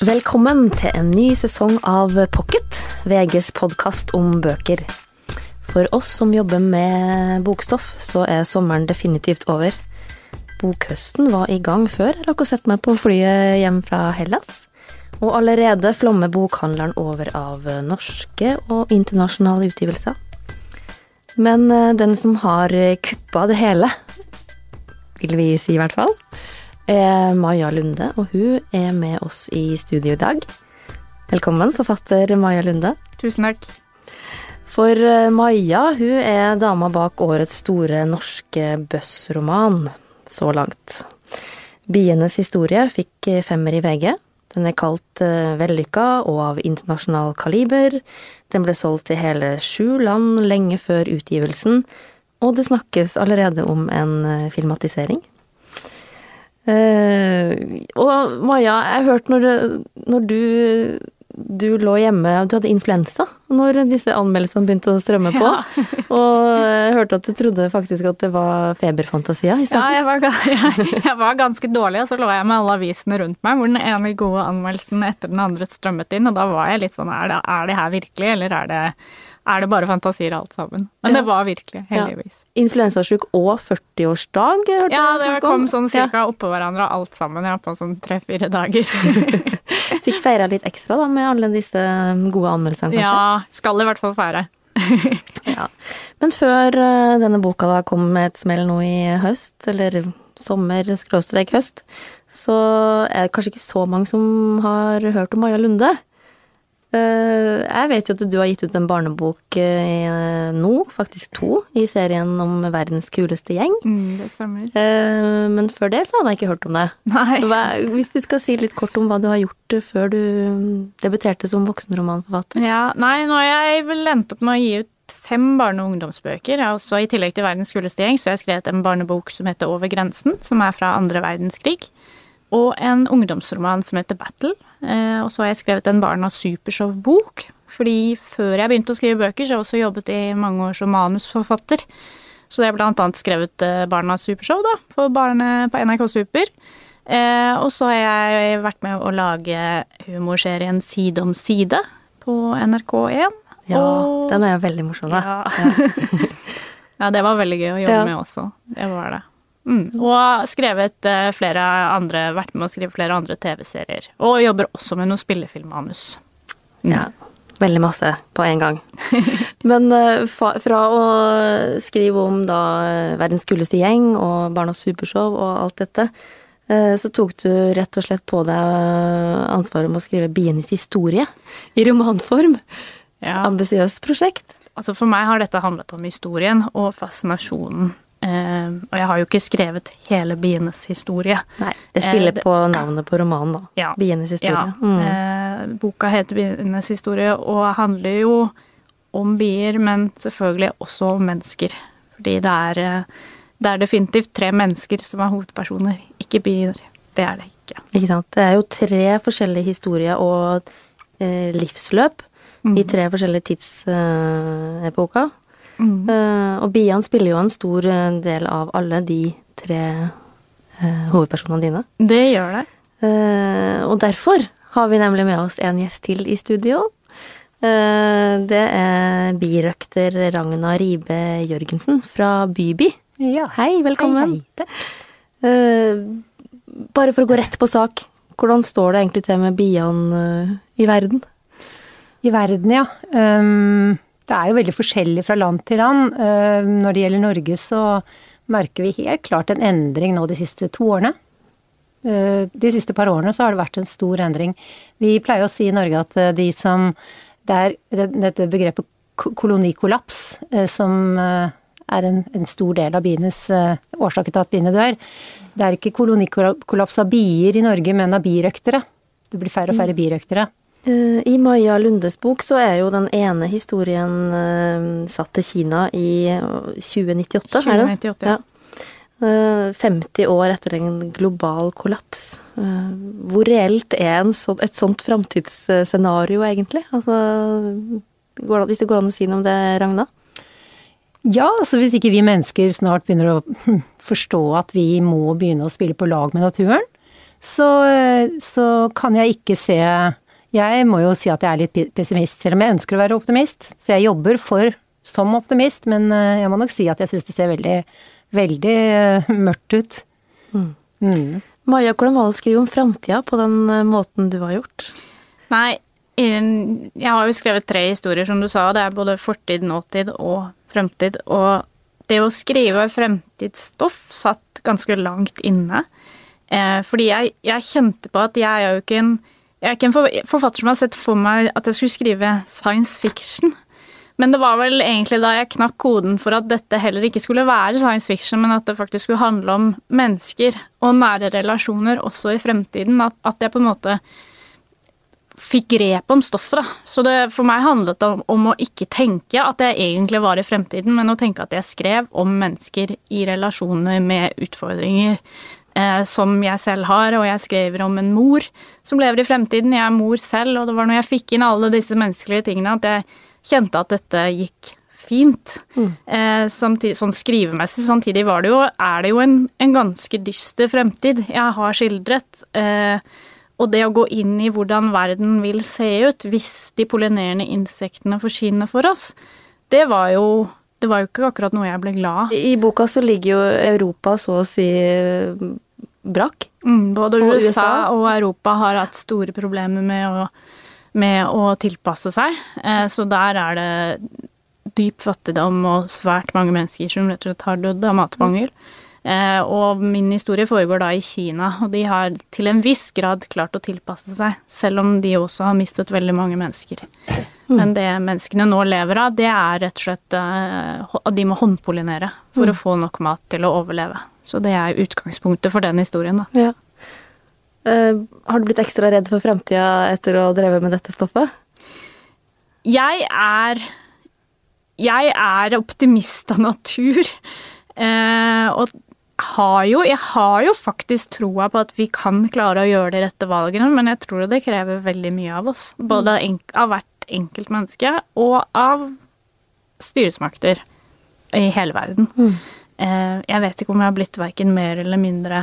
Velkommen til en ny sesong av Pocket, VGs podkast om bøker. For oss som jobber med bokstoff, så er sommeren definitivt over. Bokhøsten var i gang før jeg rakk å sette meg på flyet hjem fra Hellas. Og allerede flommer bokhandleren over av norske og internasjonale utgivelser. Men eh, den som har kuppa det hele, vil vi si i hvert fall, er Maja Lunde, og hun er med oss i studio i dag. Velkommen, forfatter Maja Lunde. Tusen takk. For eh, Maja, hun er dama bak årets store norske bøssroman så langt. Bienes historie fikk femmer i VG. Den er kalt uh, vellykka og av internasjonal kaliber. Den ble solgt til hele sju land lenge før utgivelsen, og det snakkes allerede om en uh, filmatisering. Uh, og Maja, jeg hørte når, når du, du lå hjemme Du hadde influensa når disse anmeldelsene begynte å strømme på. Ja. og jeg hørte at du trodde faktisk at det var feberfantasier Ja, jeg var, jeg, jeg var, ganske dårlig, og så lå jeg med alle avisene rundt meg, hvor den ene gode anmeldelsen etter den andre strømmet inn, og da var jeg litt sånn Er det, er det her virkelig, eller er det er det bare fantasier alt sammen. Men ja. det var virkelig, heldigvis. Ja. Influensasjuk og 40-årsdag, hørte ja, jeg Ja, det kom sånn cirka oppå hverandre alt sammen, ja, på sånn tre-fire dager. Fikk feira litt ekstra da, med alle disse gode anmeldelsene, kanskje? Ja, skal i hvert fall feire. ja. Men før uh, denne boka da kom med et smell nå i høst, eller sommer, skråstrek høst, så er det kanskje ikke så mange som har hørt om Maja Lunde. Eh, jeg vet jo at du har gitt ut en barnebok eh, nå, faktisk to, i serien om verdens kuleste gjeng. Mm, det stemmer. Eh, men før det så hadde jeg ikke hørt om det. Nei. Hvis du skal si litt kort om hva du har gjort før du debuterte som voksenromanforfatter? Ja, nei, nå har jeg vel endt opp med å gi ut fem barne- og ungdomsbøker. Jeg har også, I tillegg til Verdens kuleste gjeng, så har jeg skrevet en barnebok som heter Over grensen, som er fra andre verdenskrig. Og en ungdomsroman som heter Battle. Eh, og så har jeg skrevet en Barna Supershow-bok. Fordi før jeg begynte å skrive bøker, så har jeg også jobbet i mange år som manusforfatter. Så jeg har blant annet skrevet eh, Barna Supershow da, for barnet på NRK Super. Eh, og så har jeg vært med å lage humorserien Side om side på NRK1. Ja, og, den er jo veldig morsom, da. Ja. ja. det var veldig gøy å jobbe ja. med også. Det var det. Mm. Og skrevet eh, flere andre, vært med å skrive flere andre TV-serier. Og jobber også med noe spillefilmmanus. Mm. Ja. Veldig masse på en gang. Men uh, fra å skrive om da verdens kuleste gjeng og Barnas Supershow og alt dette, så tok du rett og slett på deg ansvaret om å skrive Bienes historie i romanform. Ja. Ambisiøst prosjekt. Altså For meg har dette handlet om historien og fascinasjonen Uh, og jeg har jo ikke skrevet hele bienes historie. Nei, Det spiller uh, på navnet på romanen, da. Ja, bienes historie. Ja. Mm. Uh, boka heter Bienes historie og handler jo om bier, men selvfølgelig også om mennesker. Fordi det er, det er definitivt tre mennesker som er hovedpersoner, ikke bier. Det er det ikke. Ikke sant. Det er jo tre forskjellige historier og livsløp mm. i tre forskjellige tidsepoker. Mm. Uh, og Bian spiller jo en stor eh, del av alle de tre uh, hovedpersonene dine. Det gjør det. Uh, og derfor har vi nemlig med oss en gjest til i studio. det er birøkter Ragna Ribe Jørgensen fra Byby. Ja. Hei, velkommen. Hei, hei. bare for å gå rett på sak, hvordan står det egentlig til med Bian i verden? I verden, ja. Um det er jo veldig forskjellig fra land til land. Eh, når det gjelder Norge, så merker vi helt klart en endring nå de siste to årene. Eh, de siste par årene så har det vært en stor endring. Vi pleier å si i Norge at eh, de som Det er dette begrepet kolonikollaps som er en, en stor del av bienes årsaken til at biene dør. Det er ikke kolonikollaps av bier i Norge, men av birøktere. Det blir færre og færre birøktere. Eh, I Maja Lundes bok så er jo den ene historien uh, satt til Kina i 2098, 2098 er det? 2098, ja. Uh, eh, 50 år etter en global kollaps. Hvor reelt er sånn, et sånt framtidsscenario, egentlig? Altså, det, hvis det går an å si noe om det, Ragna? Ja, altså hvis ikke vi mennesker snart begynner å forstå at vi må begynne å spille på lag med naturen, så, så kan jeg ikke se Jeg må jo si at jeg er litt pessimist, selv om jeg ønsker å være optimist. Så jeg jobber for som optimist, men eh, jeg må nok si at jeg syns det ser veldig, veldig eh, mørkt ut. Mm. Mm. Maja, hvordan var det å skrive om framtida på den eh, måten du har gjort? Nei, jeg har jo skrevet tre historier, som du sa. Det er både fortid, nåtid og fremtid. Og det å skrive fremtidsstoff satt ganske langt inne. Eh, fordi jeg, jeg, kjente på at jeg er jo ikke en Jeg er ikke en forfatter som har sett for meg at jeg skulle skrive science fiction. Men det var vel egentlig da jeg knakk koden for at dette heller ikke skulle være science fiction, men at det faktisk skulle handle om mennesker og nære relasjoner også i fremtiden. At, at jeg på en måte fikk grep om stoffet. Da. Så det for meg handlet om, om, å ikke tenke at jeg egentlig var i fremtiden, men å tenke at jeg skrev om mennesker i relasjoner med utfordringer eh, som jeg selv har, og jeg skriver om en mor som lever i fremtiden. Jeg er mor selv, og det var når jeg fikk inn alle disse menneskelige tingene at jeg kjente at dette gikk fint. Mm. Eh, samtidig, sånn skrivemessig. Samtidig var det jo, er det jo en, en ganske dyster fremtid jeg har skildret. Eh, og det å gå inn i hvordan verden vil se ut hvis de pollinerende insektene forsvinner for oss, det var jo det var jo ikke akkurat noe jeg ble glad av. I boka så ligger jo Europa så å si brakk. Mm, både USA, USA, og Europa har hatt store problemer med å, med å tilpasse seg. Eh, så der er det dyp fattigdom og svært mange mennesker som rett og slett har dødd av matmangel. Mm. Eh, og min historie foregår da i Kina, og de har til en viss grad klart å tilpasse seg, selv om de også har mistet veldig mange mennesker. Men det menneskene nå lever av, det er rett og slett eh, at de må håndpollinere for mm. å få nok mat til å overleve. Så det er utgangspunktet for den historien, da. Ja. Uh, har du blitt ekstra redd for framtida etter å ha drevet med dette stoffet? Jeg er Jeg er optimist av natur. Uh, og har jo, jeg har jo faktisk troa på at vi kan klare å gjøre de rette valgene, men jeg tror det krever veldig mye av oss. Både av hvert enkelt menneske og av styresmakter i hele verden. Mm. Eh, jeg vet ikke om jeg har blitt verken mer eller mindre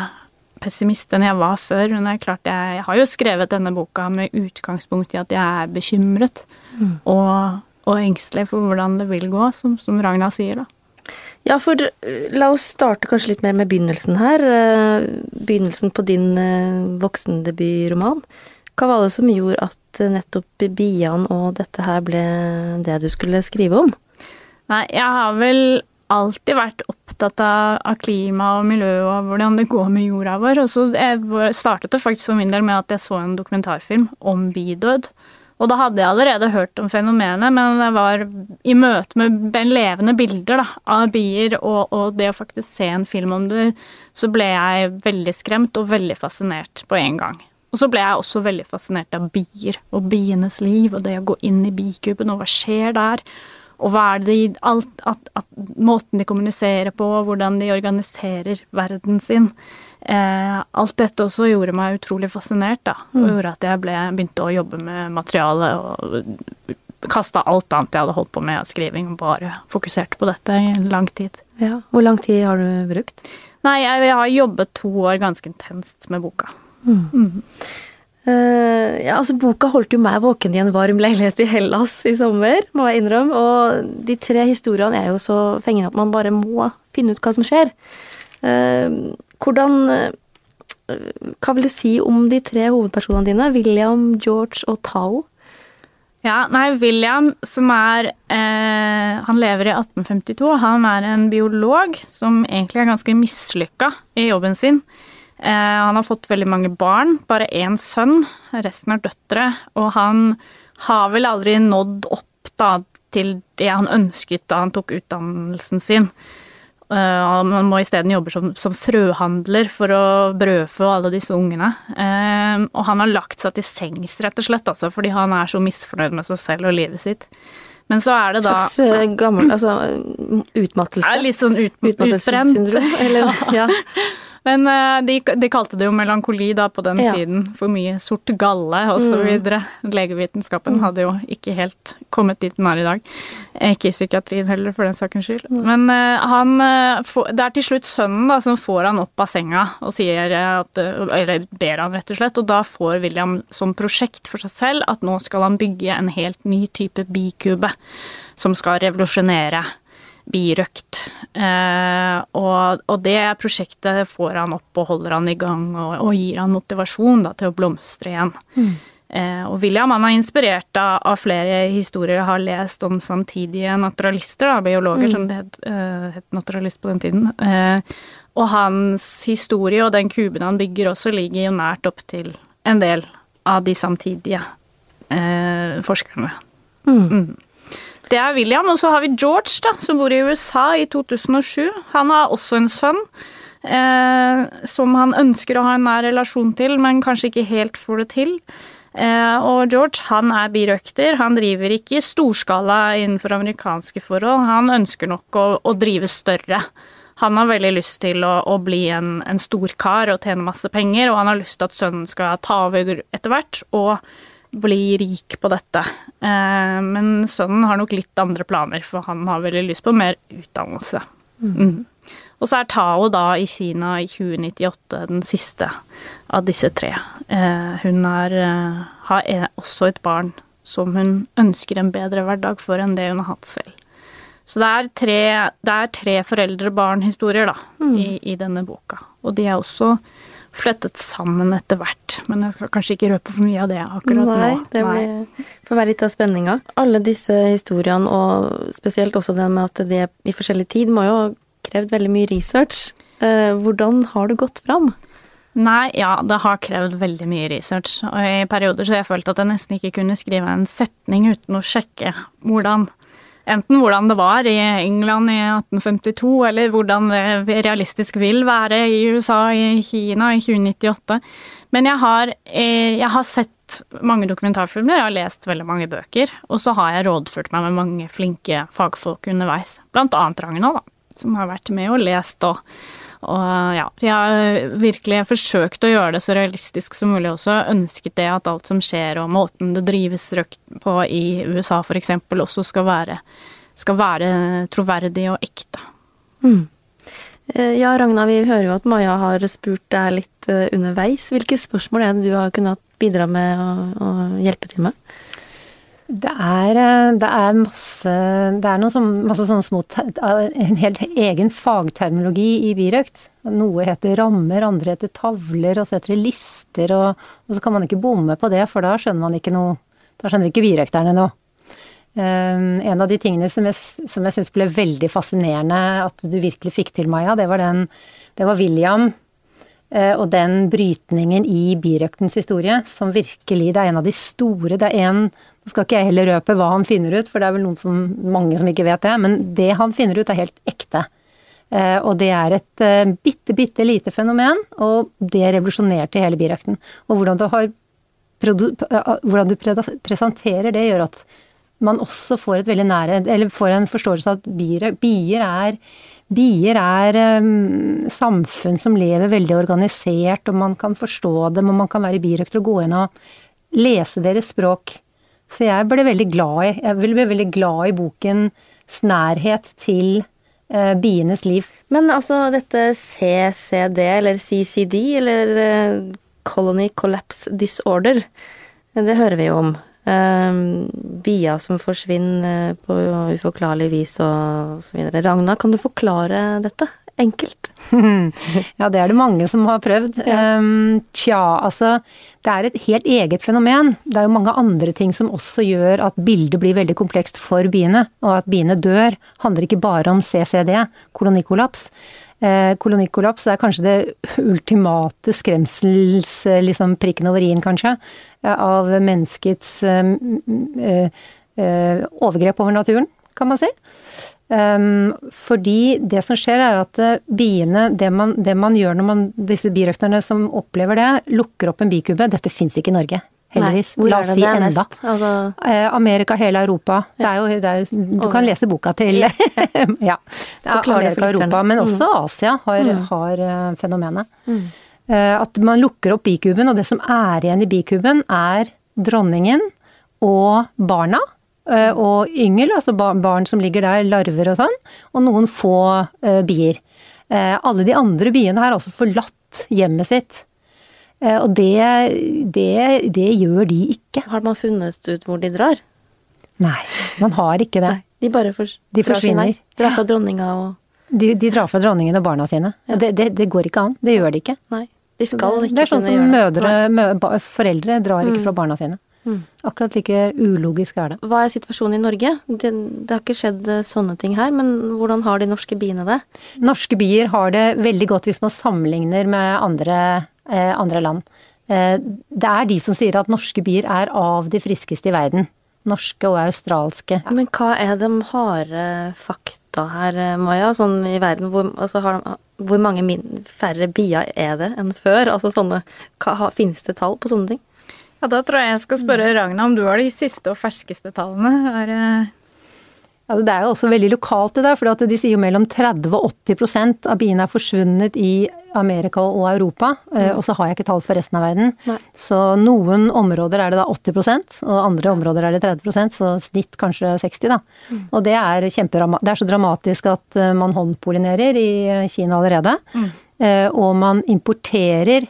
pessimist enn jeg var før. Men det er klart jeg, har jo skrevet denne boka med utgangspunkt i at jeg er bekymret mm. og, og, engstelig for hvordan det vil gå, som, som Ragna sier, da. Ja, for eh, la oss starte kanskje litt mer med begynnelsen her. Eh, begynnelsen på din eh, voksendebutroman. Hva var det som gjorde at nettopp Bian og dette her ble det du skulle skrive om? Nei, jeg har vel alltid vært opptatt av, klima og miljø og hvordan det går med jorda vår. Og så startet det faktisk for min del med at jeg så en dokumentarfilm om bidød. Og da hadde jeg allerede hørt om fenomenet, men det var i møte med levende bilder da, av bier og, og, det å faktisk se en film om det, så ble jeg veldig skremt og veldig fascinert på en gang. Og så ble jeg også veldig fascinert av bier og bienes liv og det å gå inn i bikuben og hva skjer der. Og hva er det i alt, at, at, Måten de kommuniserer på, hvordan de organiserer verden sin. Eh, alt dette også gjorde meg utrolig fascinert, da. Og mm. gjorde at jeg ble, begynte å jobbe med materiale og kasta alt annet jeg hadde holdt på med av skriving, og bare fokuserte på dette i lang tid. Ja, Hvor lang tid har du brukt? Nei, jeg, jeg har jobbet to år ganske intenst med boka. Mm. Mm. Uh, ja, altså Boka holdt jo meg våken i en varm leilighet i Hellas i sommer, må jeg innrømme. Og de tre historiene er jo så fengende at man bare må finne ut hva som skjer. Uh, hvordan uh, Hva vil du si om de tre hovedpersonene dine? William, George og Tao? Ja, nei, William, som er Han lever i 1852. Han er en biolog som egentlig er ganske mislykka i jobben sin. Eh, han har fått veldig mange barn, bare én sønn, resten er døtre. Og han har vel aldri nådd opp da, til det han ønsket da han tok utdannelsen sin. Uh, man må isteden jobbe som, som, frøhandler for å brødfø alle disse ungene. Uh, og han har lagt seg til sengs, rett og slett, altså, fordi han er så misfornøyd med seg selv og livet sitt. Men så er det da Slags uh, gammel Altså utmattelse? Er litt sånn ut, utbrent. Eller, ja. Men uh, de, de, kalte det jo melankoli da på den ja. tiden. For mye sort galle osv. Mm. Legevitenskapen mm. hadde jo ikke helt kommet dit den er i dag. Ikke i psykiatrien heller, for den sakens skyld. Mm. Men uh, han Det er til slutt sønnen da som får han opp av senga og sier at Eller ber han, rett og slett. Og da får William som prosjekt for seg selv at nå skal han bygge en helt ny type bikube som skal revolusjonere birøkt. Eh, og, og, det prosjektet får han opp og holder han i gang og, og gir han motivasjon da, til å blomstre igjen. Mm. Eh, og William han er inspirert av, av, flere historier jeg har lest om samtidige naturalister, da, biologer, mm. som det het, uh, het, naturalist på den tiden. Eh, og hans historie og den kuben han bygger også, ligger jo nært opp til en del av de samtidige eh, forskerne. Mm. Det er William. Og så har vi George, da, som bor i USA i 2007. Han har også en sønn. Eh, som han ønsker å ha en nær relasjon til, men kanskje ikke helt får det til. Eh, og George han er birøkter. Han driver ikke i storskala innenfor amerikanske forhold. Han ønsker nok å, å drive større. Han har veldig lyst til å, å bli en, en stor kar og tjene masse penger, og han har lyst til at sønnen skal ta over etter hvert. og bli rik på dette. Eh, men sønnen har nok litt andre planer, for han har veldig lyst på mer utdannelse. Mm. Mm. Og så er Tao da i Kina i 2098 den siste av disse tre. Eh, hun er, eh, har også et barn som hun ønsker en bedre hverdag for enn det hun har hatt selv. Så det er tre, det er tre foreldre-barn-historier da, mm. i, i, denne boka. Og de er også flettet sammen etter hvert. Men jeg skal kanskje ikke røpe for mye av det akkurat Nei, nå. Det blir, får være litt av spenninga. Alle disse historiene, og spesielt også det med at de er i forskjellig tid, må jo ha krevd veldig mye research. Eh, hvordan har du gått fram? Nei, ja, det har krevd veldig mye research. Og i perioder så har jeg følt at jeg nesten ikke kunne skrive en setning uten å sjekke hvordan enten hvordan det var i England i 1852, eller hvordan det realistisk vil være i USA, i Kina i 2098. Men jeg har, eh, jeg har sett mange dokumentarfilmer, jeg har lest veldig mange bøker, og så har jeg rådført meg med mange flinke fagfolk underveis, blant annet Ragna, da, som har vært med og lest og og ja, jeg har virkelig forsøkt å gjøre det så realistisk som mulig også. Ønsket det at alt som skjer og måten det drives røkt på i USA f.eks. også skal være, skal være, troverdig og ekte. Mm. Eh, ja, Ragna, vi hører jo at Maja har spurt deg litt eh, underveis. Hvilke spørsmål er det du har kunnet bidra med og hjelpe til med? Det er, eh, det er, masse Det er som, masse sånne små En helt egen fagterminologi i birøkt. Noe heter rammer, andre heter tavler, og så heter det lister, og, og, så kan man ikke bomme på det, for da skjønner man ikke noe Da skjønner ikke birøkterne noe. Um, en av de tingene som jeg, som jeg syns ble veldig fascinerende at du virkelig fikk til, Maja, det var den Det var William og den brytningen i birøktens historie som virkelig Det er en av de store Det er en nå skal ikke jeg heller røpe hva han finner ut, for det er vel som, mange som ikke vet det. Men det han finner ut, er helt ekte. Eh, og det er et eh, bitte, bitte lite fenomen, og det revolusjonerte hele birøkten. Og hvordan du, har, eh, hvordan du presenterer det, gjør at man også får nære får en forståelse av at bier er Bier er um, samfunn som lever veldig organisert, og man kan forstå dem, og man kan være birøkter og gå inn og lese deres språk. Så jeg ble veldig glad i Jeg ble veldig glad i bokens nærhet til eh, bienes liv. Men altså dette CCD, eller CCD, eller eh, Colony Collapse Disorder, det hører vi jo om. Eh, bier som forsvinner på uforklarlig vis og så videre. Ragna, kan du forklare dette? enkelt? ja, det er det mange som har prøvd. Ja. Um, tja, altså det er et helt eget fenomen. Det er jo mange andre ting som også gjør at bildet blir veldig komplekst for biene. Og at biene dør handler ikke bare om CCD, kolonikollaps. Eh, kolonikollaps er kanskje det ultimate skremsels... Liksom prikken over i-en, kanskje, av menneskets eh, eh, overgrep over naturen, kan man si. Um, fordi det som skjer er at eh, biene, det man, det man gjør når man, disse birøkterne som opplever det, lukker opp en bikube Dette fins ikke i Norge. Heldigvis. Nei, hvor La oss si enda. Altså, Eh, Amerika, hele Europa. Det er jo, det er jo, du kan lese boka til Ja. Det er Amerika og Europa, men Mm. også Asia har, Mm. har eh, fenomenet. Mm. Eh, At man lukker opp bikuben, og det som er igjen i bikuben, er dronningen og barna. Og yngel, altså barn som ligger der, larver og sånn. Og noen få bier. Alle de andre biene har altså forlatt hjemmet sitt. Eh, Og det, det, det gjør de ikke. har man funnet ut hvor de drar? Nei, man har ikke det. Nei, de bare for, De forsvinner. Drar fra dronninga og De, de drar fra dronningen og barna sine. Ja. Det, det, det går ikke an. Det gjør de ikke. Nei. De skal ikke det er sånn som mødre, mø, foreldre drar ikke Mm. fra barna sine. Mm. Akkurat like ulogisk er det. Hva er situasjonen i Norge? Det, det har ikke skjedd eh, sånne ting her, men hvordan har de norske biene det? Norske bier har det veldig godt hvis man sammenligner med andre, andre land. Eh, det er de som sier at norske bier er av de friskeste i verden. Norske og australske. Men hva er de harde fakta her, eh, Maja, sånn i verden? Hvor, altså, har de, hvor mange min, færre bier er det enn før? Altså sånne, hva, Finnes det tall på sånne ting? Ja, da tror jeg jeg skal spørre Ragna om du har de siste og ferskeste tallene. Er, eh, Ja, det er jo også veldig lokalt det der, for de sier jo mellom 30 og 80 av biene er forsvunnet i Amerika og Europa. Mm. Og så har jeg ikke tall for resten av verden. Nei. Så noen områder er det da 80% og andre områder er det 30% så snitt kanskje 60 da. Og det er Det er så dramatisk at eh, man håndpollinerer i eh, Kina allerede. Mm. Og man importerer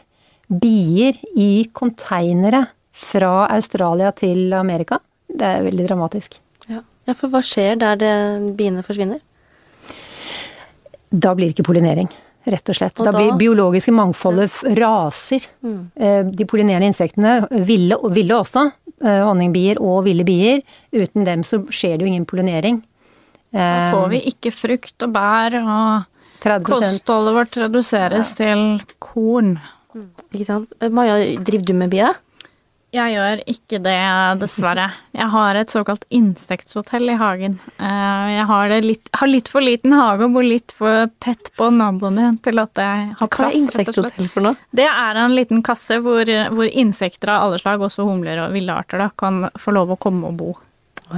bier i konteinere fra Australia til Amerika. Det er veldig dramatisk. Ja. ja, for hva skjer der det, biene forsvinner? Da blir det ikke pollinering, rett og slett. Og da, da- blir biologiske mangfoldet ja. raser. Mm. Eh, De pollinerende insektene ville, ville også, eh, honningbier og ville bier. Uten dem så skjer det jo ingen pollinering. da får vi ikke frukt og bær, og 30 kostholdet vårt reduseres til korn. Ikke sant? Eh, Maja, driver du med bier? Jeg gjør ikke det, dessverre. Jeg har et såkalt insekthotell i hagen. Eh, Jeg har, det litt, har litt for liten hage og bor litt for tett på naboene til at jeg har plass. Hva er insekthotell for noe? Det er en liten kasse hvor, hvor insekter av alle slag, også humler og ville arter, da, kan få lov å komme og bo.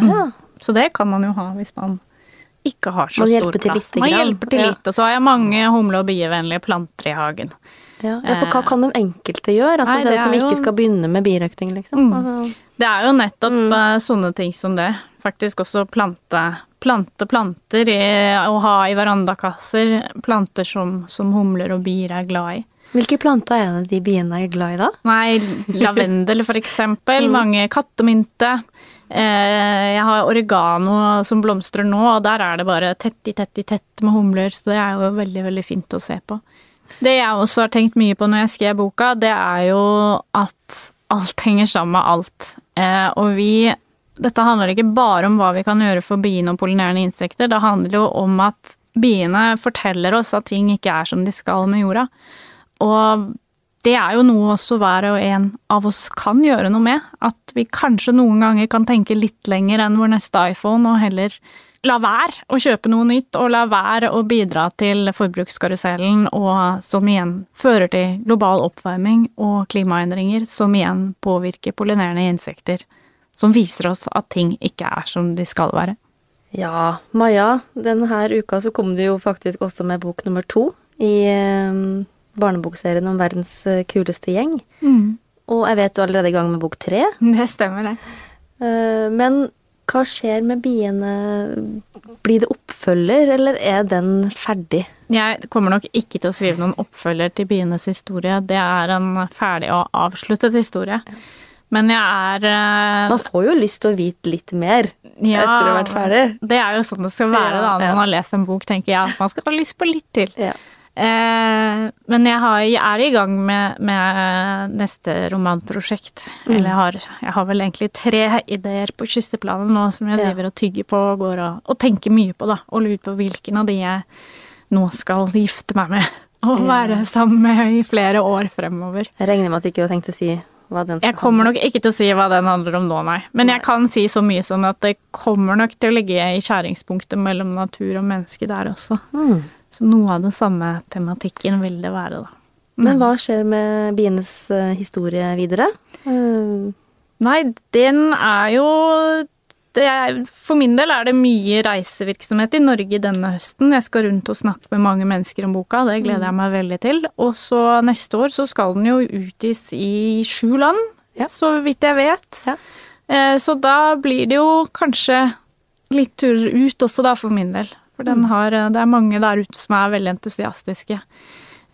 Ja. Så det kan man jo ha hvis man ikke har så stor plass. Man hjelper til Ja. litt, og så har jeg mange humle- og bievennlige planter i hagen. Ja. ja, for hva kan den enkelte gjøre? Altså Nei, den det som jo... ikke skal begynne med birøkting, liksom. Mm. Altså, Det er jo nettopp Mm. eh, sånne ting som det. Faktisk også plante, plante planter i, å ha i verandakasser planter som, som humler og bier er glad i. hvilke planter er det de biene er glad i da? Nei, lavendel for eksempel. Mm. Mange kattemynte. Eh, jeg har oregano som blomstrer nå, og der er det bare tett i tett i tett med humler, så det er jo veldig, veldig fint å se på. Det jeg også har tenkt mye på når jeg skrev boka, det er jo at alt henger sammen med alt. Eh, og vi Dette handler ikke bare om hva vi kan gjøre for biene og pollinerende insekter, det handler jo om at biene forteller oss at ting ikke er som de skal med jorda. Og det er jo noe også hver og en av oss kan gjøre noe med. At vi kanskje noen ganger kan tenke litt lenger enn vår neste iPhone, og heller la være å kjøpe noe nytt, og la være å bidra til forbrukskarusellen, og som igjen fører til global oppvarming og klimaendringer, som igjen påvirker pollinerende insekter. Som viser oss at ting ikke er som de skal være. Ja, Maja, denne uka så kom du jo faktisk også med bok nummer to i eh, barnebokserien om verdens eh, kuleste gjeng. Og jeg vet du er allerede i gang med bok tre. Det stemmer, det. Eh, men hva skjer med biene? Blir det oppfølger, eller er den ferdig? Jeg kommer nok ikke til å skrive noen oppfølger til Bienes historie. Det er en ferdig og avsluttet historie. Men jeg er eh, Man får jo lyst til å vite litt mer ja, etter å ha vært ferdig. Det er jo sånn det skal være da, når ja. man har lest en bok, tenker jeg. At man skal ha lyst på litt til. Ja. Eh, men jeg, har, jeg er i gang med, med neste romanprosjekt. Mm. Eller jeg har, jeg har vel egentlig tre ideer på kisteplanet nå som jeg Ja. driver og tygger på og går og, og tenker mye på, da. Og lurer på hvilken av de jeg nå skal gifte meg med. Og være sammen med i flere år fremover. Jeg regner med at du ikke har tenkt å si hva den skal Jeg kommer nok ikke til å si hva den handler om nå, nei. Men jeg kan si så mye sånn at det kommer nok til å ligge i skjæringspunktet mellom natur og menneske der også. Mm. Så noe av den samme tematikken vil det være, da. Men hva skjer med bienes eh, historie videre? Uh... Nei, den er jo det er, For min del er det mye reisevirksomhet i Norge denne høsten. Jeg skal rundt og snakke med mange mennesker om boka, det gleder jeg meg veldig til. Og så neste år så skal den jo utgis i sju land, Ja. så vidt jeg vet. Ja. Eh, Så da blir det jo kanskje litt turer ut også, da, for min del. For den har, eh, det er mange der ute som er veldig entusiastiske.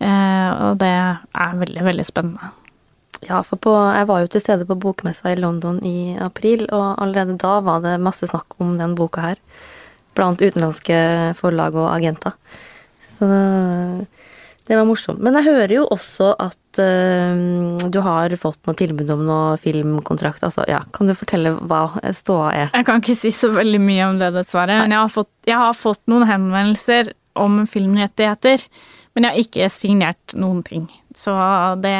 Eh, Og det er veldig, veldig spennende. Ja, for på, jeg var jo til stede på bokmessa i London i april, og allerede da var det masse snakk om den boka her. Blant utenlandske forlag og agenter. Så det var morsomt. Men jeg hører jo også at uh, du har fått noe tilbud om noe filmkontrakt. Altså, ja, kan du fortelle hva ståa er? Jeg kan ikke si så veldig mye om det, dessverre. Men jeg har, fått, jeg har fått noen henvendelser om filmrettigheter, men jeg har ikke signert noen ting. Så det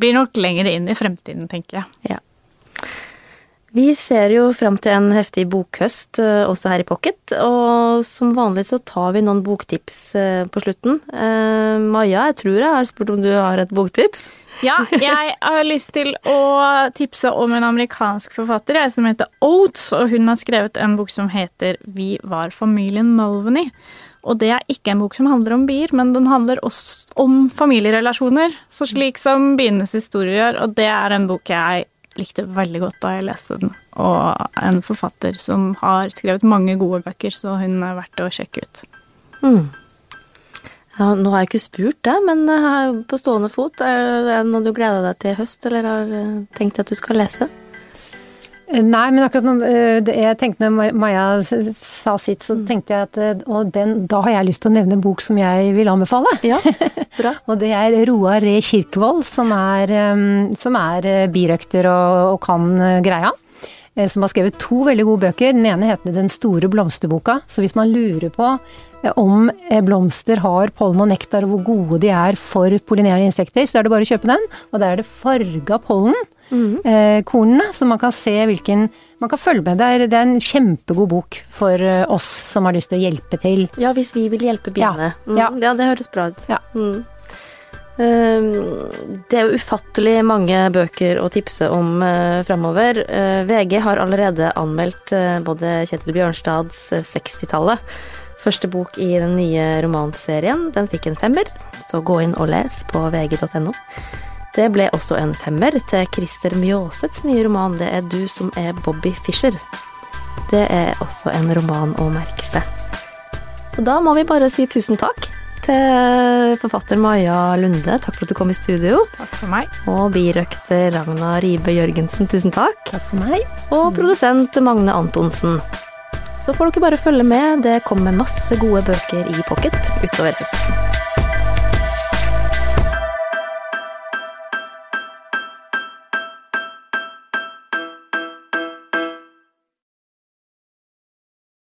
blir nok lenger inn i fremtiden, tenker jeg. Ja. Vi ser jo fram til en heftig bokhøst øh, også her i Pocket, og som vanlig så tar vi noen boktips øh, på slutten. Eh, Maja, jeg tror jeg har spurt om du har et boktips? Ja, jeg har lyst til å tipse om en amerikansk forfatter jeg, som heter Oates, og hun har skrevet en bok som heter Vi var familien Mulvaney. Og det er ikke en bok som handler om bier, men den handler også om familierelasjoner. Så slik som bienes historie gjør, og det er en bok jeg likte veldig godt da jeg leste den. Og en forfatter som har skrevet mange gode bøker, så hun er verdt å sjekke ut. Mm. Ja, nå har jeg ikke spurt deg, men på stående fot, er det noe du gleder deg til i høst, eller har tenkt at du skal lese? Eh, Nei, men akkurat når eh, jeg tenkte når Maja sa sitt, så tenkte jeg at eh, og den, da har jeg lyst til å nevne en bok som jeg vil anbefale. Ja, bra. Og det er Roar Re Kirkevold, som er, som er birøkter og, og kan greia. Som har skrevet to veldig gode bøker. Den ene heter Den store blomsterboka. Så hvis man lurer på om blomster har pollen og nektar, og hvor gode de er for pollinerende insekter, så er det bare å kjøpe den. Og der er det farga pollen. Eh, kornene, så man kan se hvilken Man kan følge med. Det er, det er en kjempegod bok for eh, oss som har lyst til å hjelpe til. Ja, hvis vi vil hjelpe biene. Ja, Mm, ja. ja, det høres bra ut. Ja. Mm. Um, Det er jo ufattelig mange bøker å tipse om uh, framover. Uh, VG har allerede anmeldt både Kjetil Bjørnstads uh, 60-tallet. Første bok i den nye romanserien. Den fikk en femmer, så gå inn og les på vg.no. Det ble også en femmer til Christer Mjåsets nye roman 'Det er du som er Bobby Fischer'. Det er også en roman å merke seg. Og da må vi bare si tusen takk til forfatter Maja Lunde. Takk for at du kom i studio. Takk for meg. Og birøkter Ragna Ribe Jørgensen, tusen takk. Takk for meg. Og produsent Magne Antonsen. Så får dere bare følge med. Det kommer masse gode bøker i pocket utover høsten.